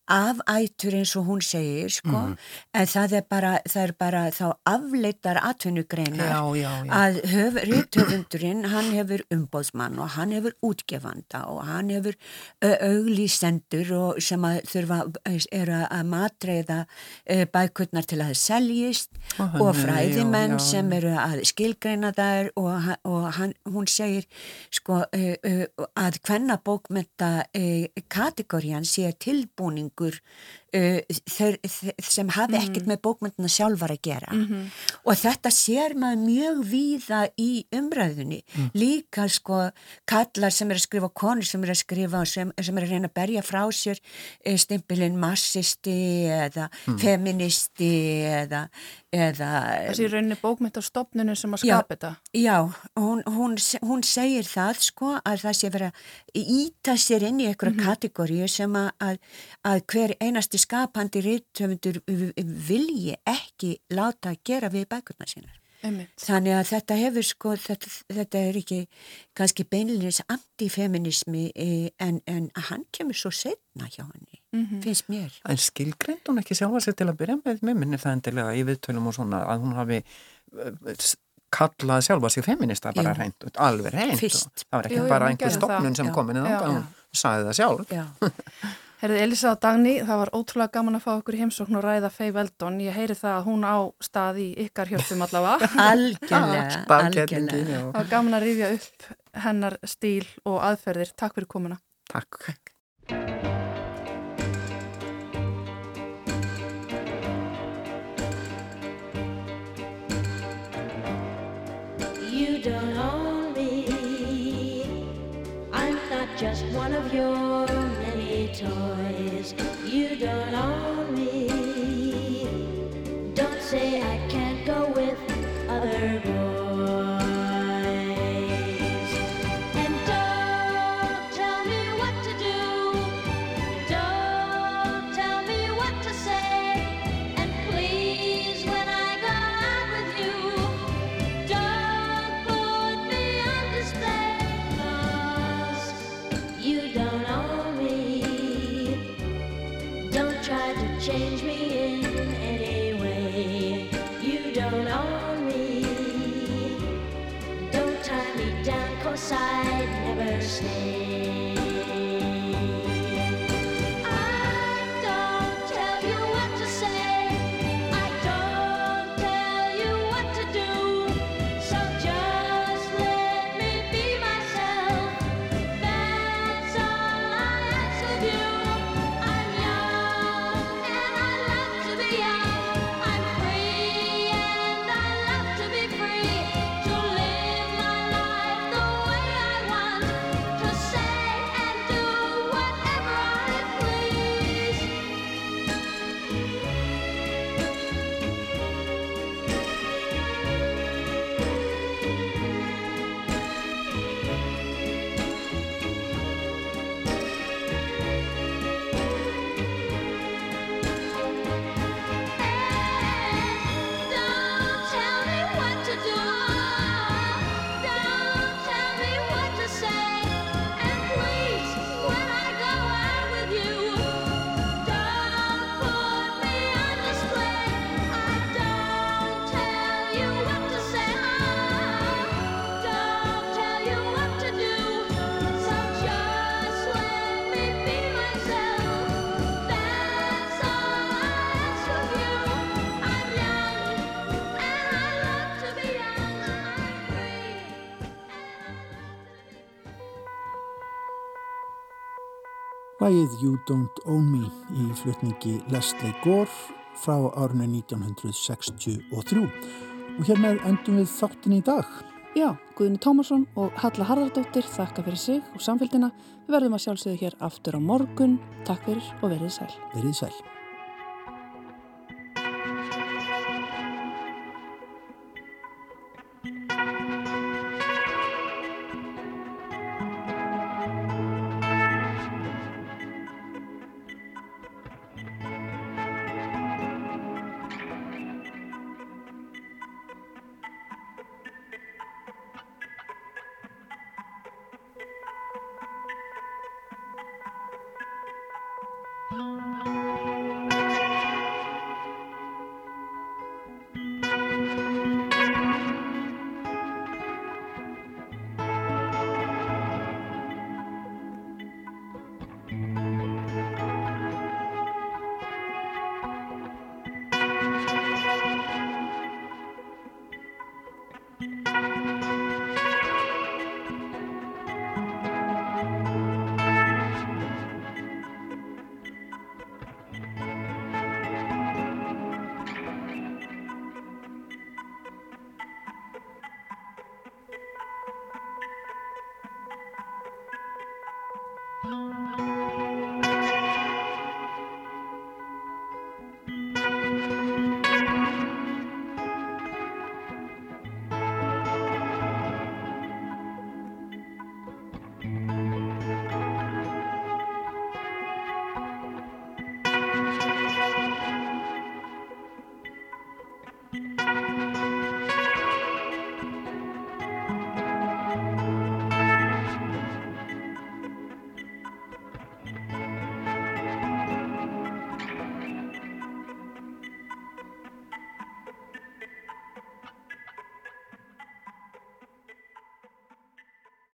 afætur eins og hún segir sko, mm. en það er bara, það er bara þá afleitar atvinnugreinar að rítöfundurinn hann hefur umbóðsmann og hann hefur útgefanda og hann hefur auglísendur og sem að þurfa er að matreiða bækurnar til að það seljist og, og fræðimenn já, já. sem eru að skilgreina þær og, og hann, hún segir sko að hvenna bókmynda kategórian sé tilbúning ykkur uh, þeir, sem hafi mm. ekkert með bókmyndina sjálfar að gera mm -hmm. og þetta sér maður mjög víða í umræðunni mm. líka sko kallar sem er að skrifa konur sem er að skrifa sem, sem er að reyna að berja frá sér uh, stimpilinn massisti eða mm. feministi eða, eða þessi rauninni bókmynd á stopnunu sem að skapa þetta já, hún, hún, hún segir það sko að það sé vera íta sér inn í einhverja -hmm. kategóriu sem að, að, að hver einasti skapandi rítöfundur vilji ekki láta að gera við bækurna sínar. Einmitt. Þannig að þetta hefur sko, þetta, þetta er ekki kannski beinlinis antifeminismi e, en, en hann kemur svo setna hjá henni, mm -hmm. finnst mér. En skilgreind hún ekki sjálfa sér til að byrja með með minni það endilega í viðtölum og svona að hún hafi e, kallað sjálfa sér feminista bara reynd, alveg reynd. Það var ekki jú, bara einhver stofnun sem kom inn í þá, hún sagði það sjálf. Herðið Elisa og Dagni, það var ótrúlega gaman að fá okkur í heimsókn og ræða Fei Veldon. Ég heyri það að hún á stað í ykkar hjörpum allavega. algjörlega, algjörlega. Það var gaman að rifja upp hennar stíl og aðferðir. Takk fyrir komuna. Takk. You don't own me I'm not just one of your toys. You don't own Lægið You Don't Own Me í flutningi Leslie Gore frá árinu 1963 og hér með endum við þáttin í dag. Já, Guðni Tómasson og Halla Harðardóttir þakka fyrir sig og samfélgina. Við verðum að sjálfsögðu hér aftur á morgun. Takk fyrir og verið sæl. Verið sæl.